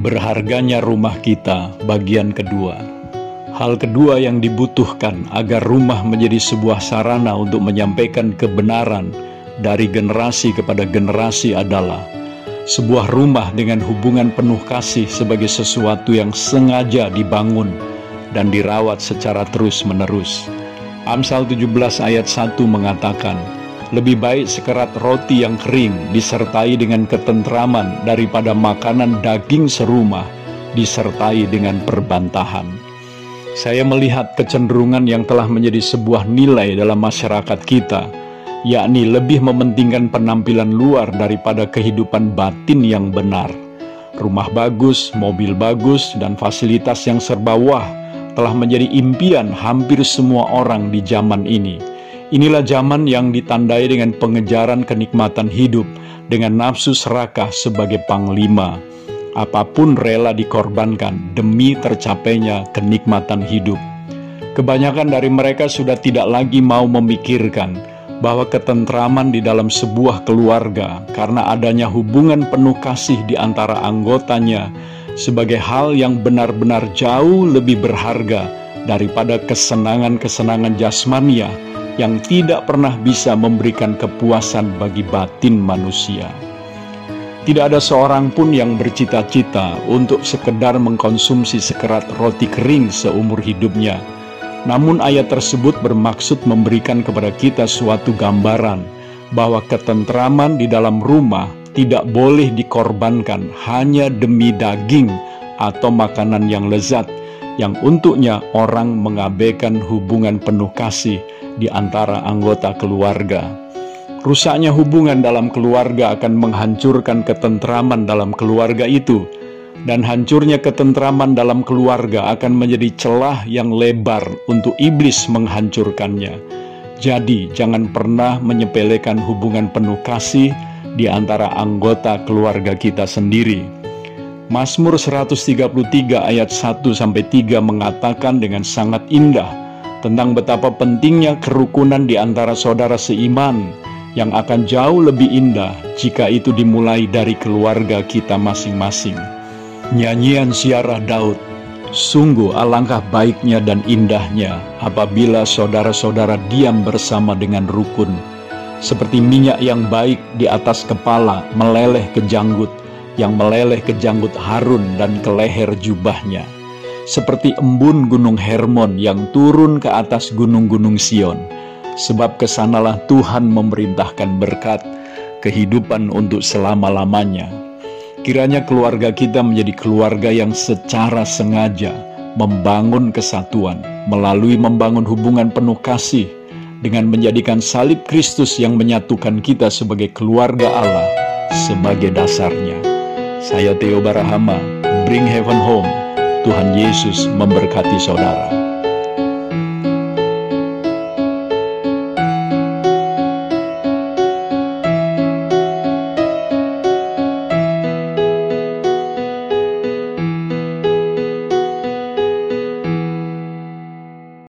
Berharganya rumah kita, bagian kedua. Hal kedua yang dibutuhkan agar rumah menjadi sebuah sarana untuk menyampaikan kebenaran dari generasi kepada generasi adalah sebuah rumah dengan hubungan penuh kasih sebagai sesuatu yang sengaja dibangun dan dirawat secara terus-menerus. Amsal 17 ayat 1 mengatakan, lebih baik sekerat roti yang kering disertai dengan ketentraman daripada makanan daging serumah disertai dengan perbantahan. Saya melihat kecenderungan yang telah menjadi sebuah nilai dalam masyarakat kita, yakni lebih mementingkan penampilan luar daripada kehidupan batin yang benar. Rumah bagus, mobil bagus, dan fasilitas yang serba wah telah menjadi impian hampir semua orang di zaman ini Inilah zaman yang ditandai dengan pengejaran kenikmatan hidup dengan nafsu serakah sebagai panglima. Apa pun rela dikorbankan demi tercapainya kenikmatan hidup. Kebanyakan dari mereka sudah tidak lagi mau memikirkan bahwa ketentraman di dalam sebuah keluarga karena adanya hubungan penuh kasih di antara anggotanya sebagai hal yang benar-benar jauh lebih berharga daripada kesenangan-kesenangan jasmania yang tidak pernah bisa memberikan kepuasan bagi batin manusia. Tidak ada seorang pun yang bercita-cita untuk sekedar mengkonsumsi sekerat roti kering seumur hidupnya. Namun ayat tersebut bermaksud memberikan kepada kita suatu gambaran bahwa ketentraman di dalam rumah tidak boleh dikorbankan hanya demi daging atau makanan yang lezat, yang untuknya orang mengabaikan hubungan penuh kasih di antara anggota keluarga. Rusaknya hubungan dalam keluarga akan menghancurkan ketentraman dalam keluarga itu, dan hancurnya ketentraman dalam keluarga akan menjadi celah yang lebar untuk iblis menghancurkannya. Jadi, jangan pernah menyepelekan hubungan penuh kasih di antara anggota keluarga kita sendiri. Mazmur 133 ayat 1 sampai 3 mengatakan dengan sangat indah tentang betapa pentingnya kerukunan di antara saudara seiman yang akan jauh lebih indah jika itu dimulai dari keluarga kita masing-masing. Nyanyian siarah Daud, sungguh alangkah baiknya dan indahnya apabila saudara-saudara diam bersama dengan rukun, seperti minyak yang baik di atas kepala meleleh ke janggut, yang meleleh ke janggut Harun dan ke leher jubahnya seperti embun gunung Hermon yang turun ke atas gunung-gunung Sion. Sebab ke sanalah Tuhan memerintahkan berkat, kehidupan untuk selama-lamanya. Kiranya keluarga kita menjadi keluarga yang secara sengaja membangun kesatuan melalui membangun hubungan penuh kasih dengan menjadikan salib Kristus yang menyatukan kita sebagai keluarga Allah sebagai dasarnya. Saya Theo Barahama, Bring Heaven Home Tuhan Yesus memberkati saudara.